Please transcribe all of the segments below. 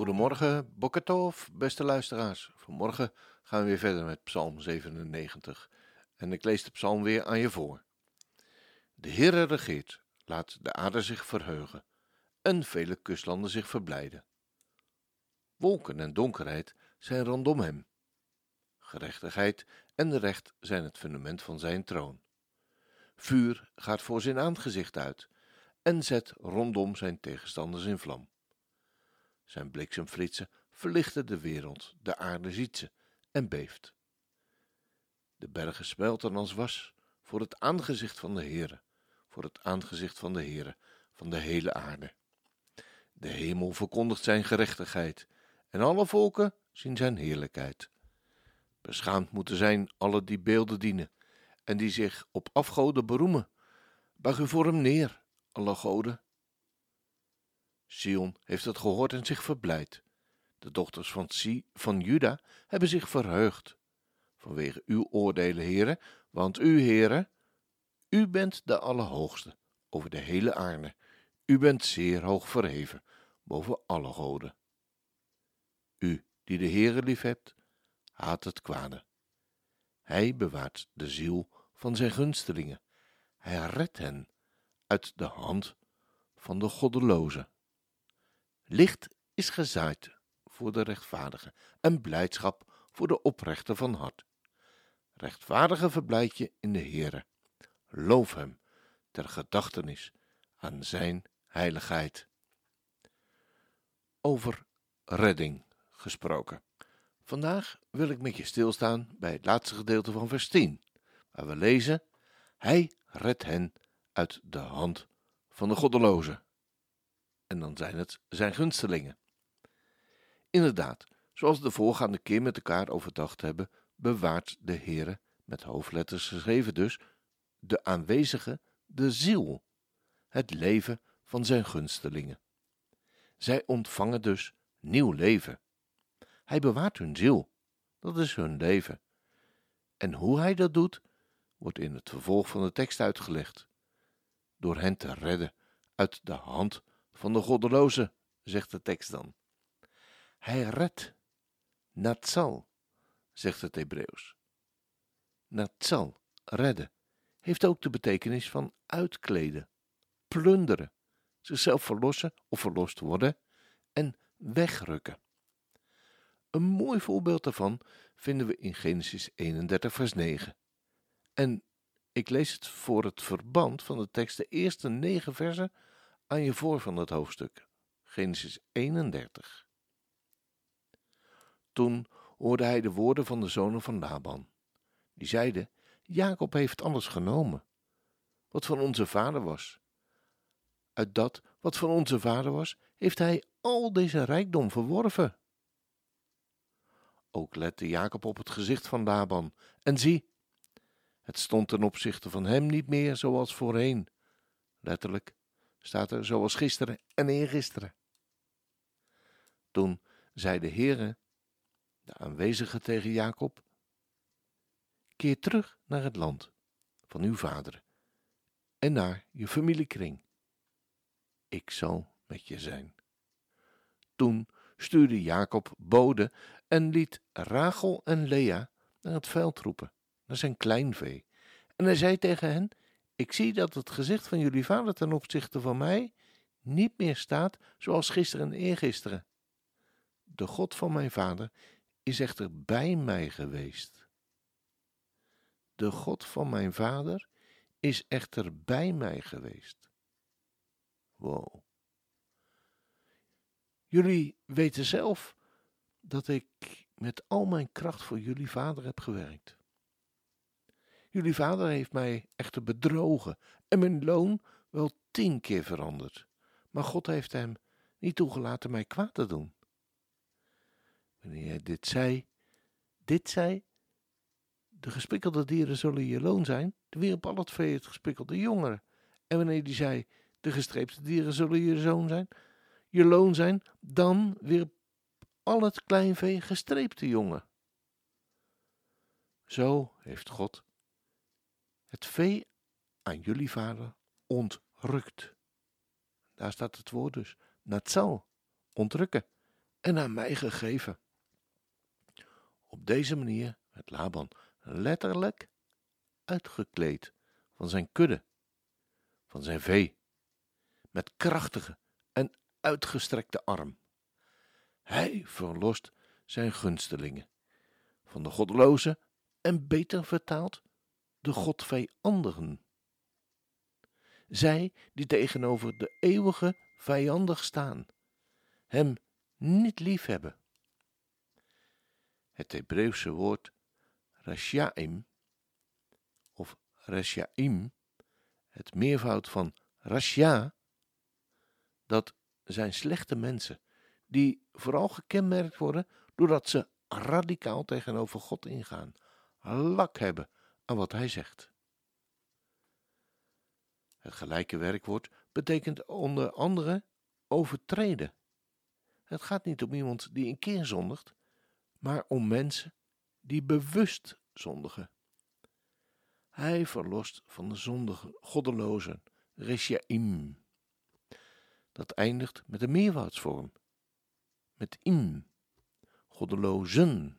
Goedemorgen, Bokketov, beste luisteraars. Vanmorgen gaan we weer verder met Psalm 97. En ik lees de psalm weer aan je voor. De Heere regeert, laat de aarde zich verheugen en vele kustlanden zich verblijden. Wolken en donkerheid zijn rondom hem. Gerechtigheid en recht zijn het fundament van zijn troon. Vuur gaat voor zijn aangezicht uit en zet rondom zijn tegenstanders in vlam. Zijn bliksemflitsen verlichten de wereld, de aarde ziet ze en beeft. De bergen smelten als was voor het aangezicht van de Heere, voor het aangezicht van de Heere, van de hele aarde. De hemel verkondigt zijn gerechtigheid en alle volken zien zijn heerlijkheid. Beschaamd moeten zijn alle die beelden dienen en die zich op afgoden beroemen. Buig u voor hem neer, alle goden. Sion heeft het gehoord en zich verblijd. De dochters van, si, van Juda hebben zich verheugd. Vanwege uw oordelen, heren, want u, heren, u bent de Allerhoogste over de hele aarde. U bent zeer hoog verheven boven alle goden. U, die de Heere liefhebt, haat het kwade. Hij bewaart de ziel van zijn gunstelingen. Hij redt hen uit de hand van de goddelozen. Licht is gezaaid voor de rechtvaardige en blijdschap voor de oprechte van hart. Rechtvaardige verblijd je in de Heere. Loof hem ter gedachtenis aan zijn heiligheid. Over redding gesproken. Vandaag wil ik met je stilstaan bij het laatste gedeelte van vers 10, waar we lezen: Hij redt hen uit de hand van de goddelozen. En dan zijn het zijn gunstelingen. Inderdaad, zoals de voorgaande keer met elkaar overdacht hebben, bewaart de Heere, met hoofdletters geschreven dus, de aanwezige, de ziel, het leven van zijn gunstelingen. Zij ontvangen dus nieuw leven. Hij bewaart hun ziel, dat is hun leven. En hoe hij dat doet, wordt in het vervolg van de tekst uitgelegd. Door hen te redden uit de hand van de goddeloze, zegt de tekst dan. Hij redt. Natsal, zegt het Hebreeuws. Natsal, redden, heeft ook de betekenis van uitkleden, plunderen, zichzelf verlossen of verlost worden en wegrukken. Een mooi voorbeeld daarvan vinden we in Genesis 31, vers 9. En ik lees het voor het verband van de tekst de eerste negen versen aan je voor van het hoofdstuk. Genesis 31. Toen hoorde hij de woorden van de zonen van Laban. Die zeiden: Jacob heeft alles genomen, wat van onze vader was. Uit dat wat van onze vader was, heeft hij al deze rijkdom verworven. Ook lette Jacob op het gezicht van Laban, en zie, het stond ten opzichte van hem niet meer zoals voorheen. Letterlijk staat er zoals gisteren en eergisteren. Toen zei de Heere de aanwezige tegen Jacob: Keer terug naar het land van uw vader en naar je familiekring. Ik zal met je zijn. Toen stuurde Jacob bode en liet Rachel en Lea naar het veld roepen, naar zijn kleinvee. En hij zei tegen hen: Ik zie dat het gezicht van jullie vader ten opzichte van mij niet meer staat zoals gisteren en eergisteren. De God van mijn vader is echter bij mij geweest. De God van mijn vader is echter bij mij geweest. Wow. Jullie weten zelf dat ik met al mijn kracht voor jullie vader heb gewerkt. Jullie vader heeft mij echter bedrogen en mijn loon wel tien keer veranderd, maar God heeft hem niet toegelaten mij kwaad te doen. Wanneer hij dit zei, dit zei, de gespikkelde dieren zullen je loon zijn, wierp al het vee het gespikkelde jongeren. En wanneer die zei, de gestreepte dieren zullen je zoon zijn, je loon zijn, dan wierp al het kleinvee gestreepte jongen. Zo heeft God het vee aan jullie vader ontrukt. Daar staat het woord dus, natsal, ontrukken, en aan mij gegeven. Op deze manier werd Laban letterlijk uitgekleed van zijn kudde, van zijn vee, met krachtige en uitgestrekte arm. Hij verlost zijn gunstelingen van de goddeloze en beter vertaald de godvijandigen. Zij die tegenover de eeuwige vijandig staan, hem niet lief hebben. Het Hebreeuwse woord rashaim of rashaim, het meervoud van rasha, dat zijn slechte mensen die vooral gekenmerkt worden doordat ze radicaal tegenover God ingaan, lak hebben aan wat hij zegt. Het gelijke werkwoord betekent onder andere overtreden. Het gaat niet om iemand die een keer zondigt, maar om mensen die bewust zondigen. Hij verlost van de zondige goddelozen, reshaim. Dat eindigt met een meerwoudsvorm, met im, goddelozen,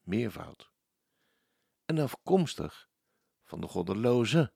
meervoud. En afkomstig van de goddeloze,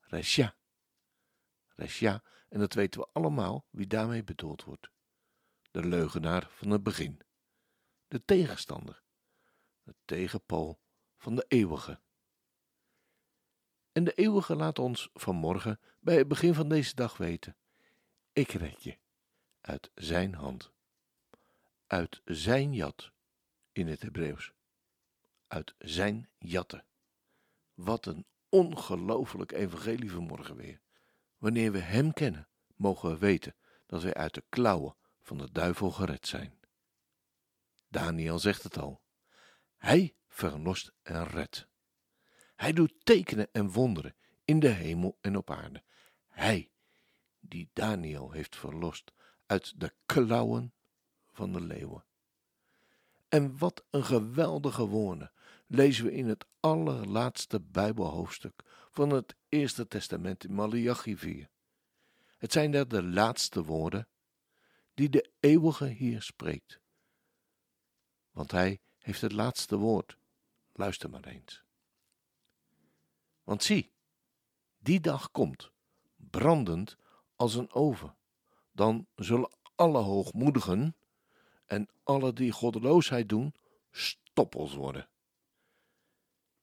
resha. Resha, en dat weten we allemaal wie daarmee bedoeld wordt. De leugenaar van het begin, de tegenstander, de tegenpool van de eeuwige. En de eeuwige laat ons vanmorgen bij het begin van deze dag weten: ik red je uit zijn hand, uit zijn jat in het Hebreeuws, uit zijn jatten. Wat een ongelooflijk evangelie vanmorgen weer. Wanneer we hem kennen, mogen we weten dat wij uit de klauwen van de duivel gered zijn. Daniel zegt het al. Hij verlost en redt. Hij doet tekenen en wonderen in de hemel en op aarde. Hij, die Daniel heeft verlost uit de klauwen van de leeuwen. En wat een geweldige woorden lezen we in het allerlaatste Bijbelhoofdstuk van het Eerste Testament in Malachi 4. Het zijn daar de laatste woorden die de eeuwige hier spreekt. Want hij heeft het laatste woord. Luister maar eens. Want zie, die dag komt, brandend als een oven. Dan zullen alle hoogmoedigen en alle die goddeloosheid doen, stoppels worden.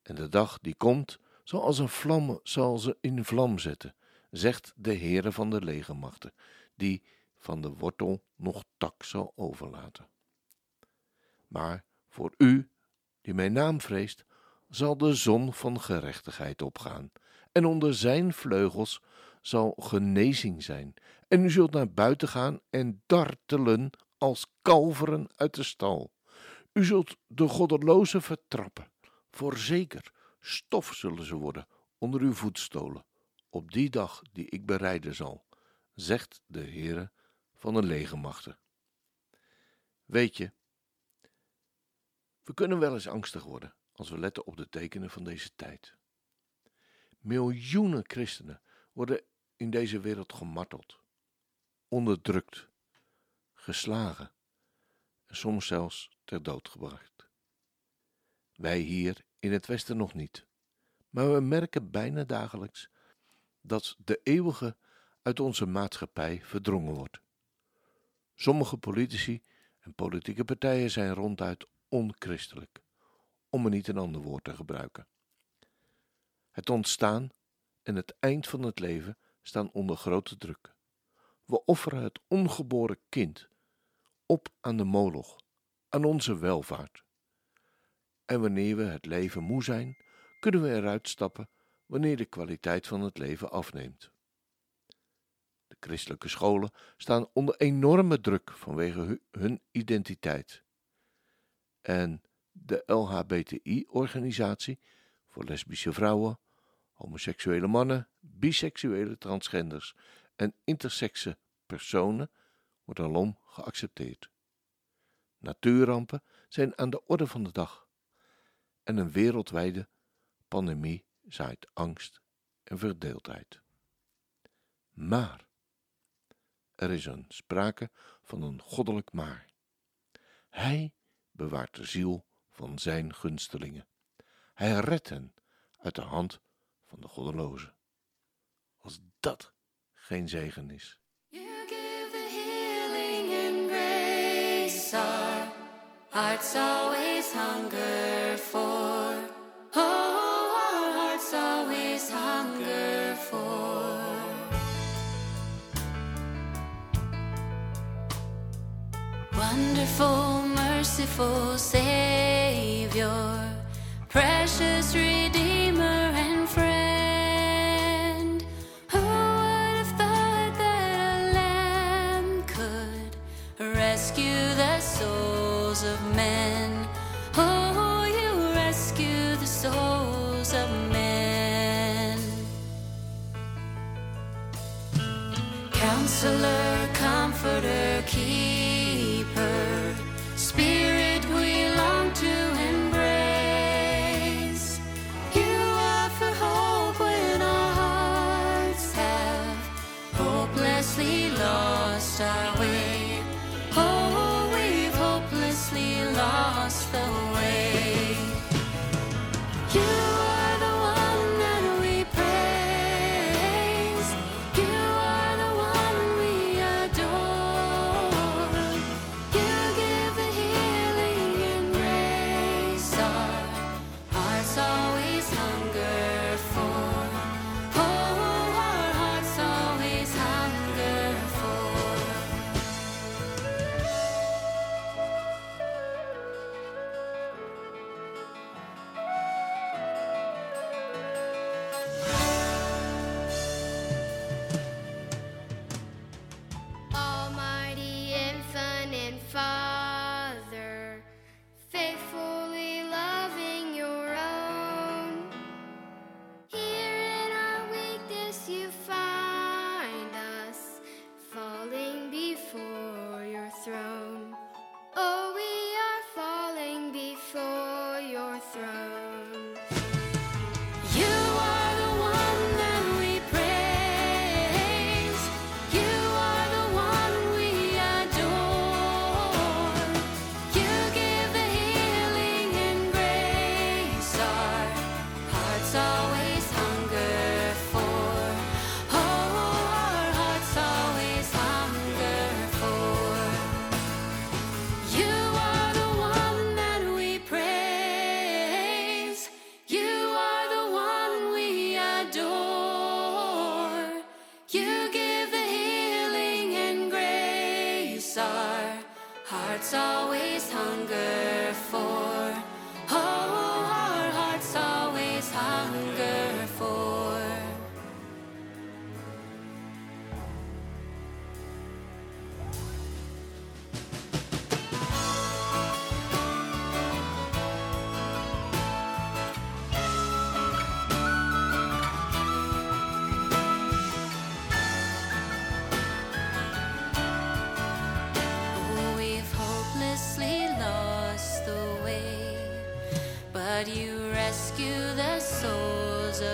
En de dag die komt, zal als een vlam, zal ze in vlam zetten, zegt de Heere van de legermachten, die van de wortel nog tak zal overlaten. Maar voor u, die mijn naam vreest, zal de zon van gerechtigheid opgaan, en onder zijn vleugels zal genezing zijn, en u zult naar buiten gaan en dartelen als kalveren uit de stal. U zult de goddelozen vertrappen, voorzeker stof zullen ze worden onder uw voetstolen, op die dag die ik bereiden zal, zegt de Heere van de legermachten. Weet je, we kunnen wel eens angstig worden als we letten op de tekenen van deze tijd. Miljoenen christenen worden in deze wereld gemarteld, onderdrukt, geslagen en soms zelfs ter dood gebracht. Wij hier in het Westen nog niet, maar we merken bijna dagelijks dat de eeuwige uit onze maatschappij verdrongen wordt. Sommige politici en politieke partijen zijn ronduit onchristelijk, om er niet een ander woord te gebruiken. Het ontstaan en het eind van het leven staan onder grote druk. We offeren het ongeboren kind op aan de moloch, aan onze welvaart. En wanneer we het leven moe zijn, kunnen we eruit stappen wanneer de kwaliteit van het leven afneemt. De christelijke scholen staan onder enorme druk vanwege hun identiteit. En de LHBTI-organisatie voor lesbische vrouwen, homoseksuele mannen, biseksuele transgenders en intersexe personen wordt alom geaccepteerd. Natuurrampen zijn aan de orde van de dag en een wereldwijde pandemie zaait angst en verdeeldheid. Maar er is een sprake van een goddelijk maar. Hij bewaart de ziel van zijn gunstelingen. Hij redt hen uit de hand van de goddelozen. Als dat geen zegen is. Hearts always hunger for. Oh, our hearts always hunger for. Wonderful, merciful Savior, precious hearts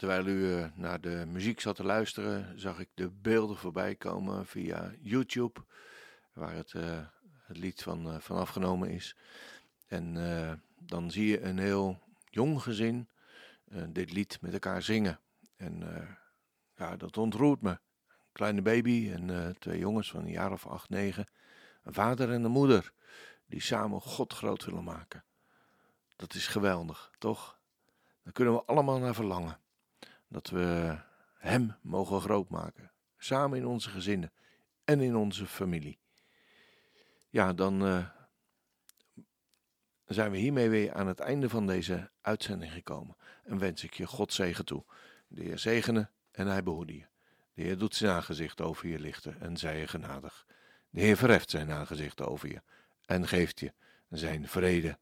Terwijl u eh, naar de muziek zat te luisteren, zag ik de beelden voorbij komen via YouTube, waar het, eh, het lied van, van afgenomen is. En dan zie je een heel jong gezin dit lied met elkaar zingen. En ja, dat ontroert me. Een kleine baby en twee jongens van een jaar of acht, negen. Een vader en een moeder die samen God groot willen maken. Dat is geweldig, toch? Daar kunnen we allemaal naar verlangen. Dat we Hem mogen grootmaken. Samen in onze gezinnen en in onze familie. Ja, dan uh, zijn we hiermee weer aan het einde van deze uitzending gekomen. En wens ik je God zegen toe. De Heer zegene en hij behoede je. De Heer doet zijn aangezicht over je lichten en zij je genadig. De Heer verheft zijn aangezicht over je en geeft je zijn vrede,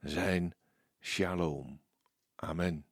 zijn shalom. Amen.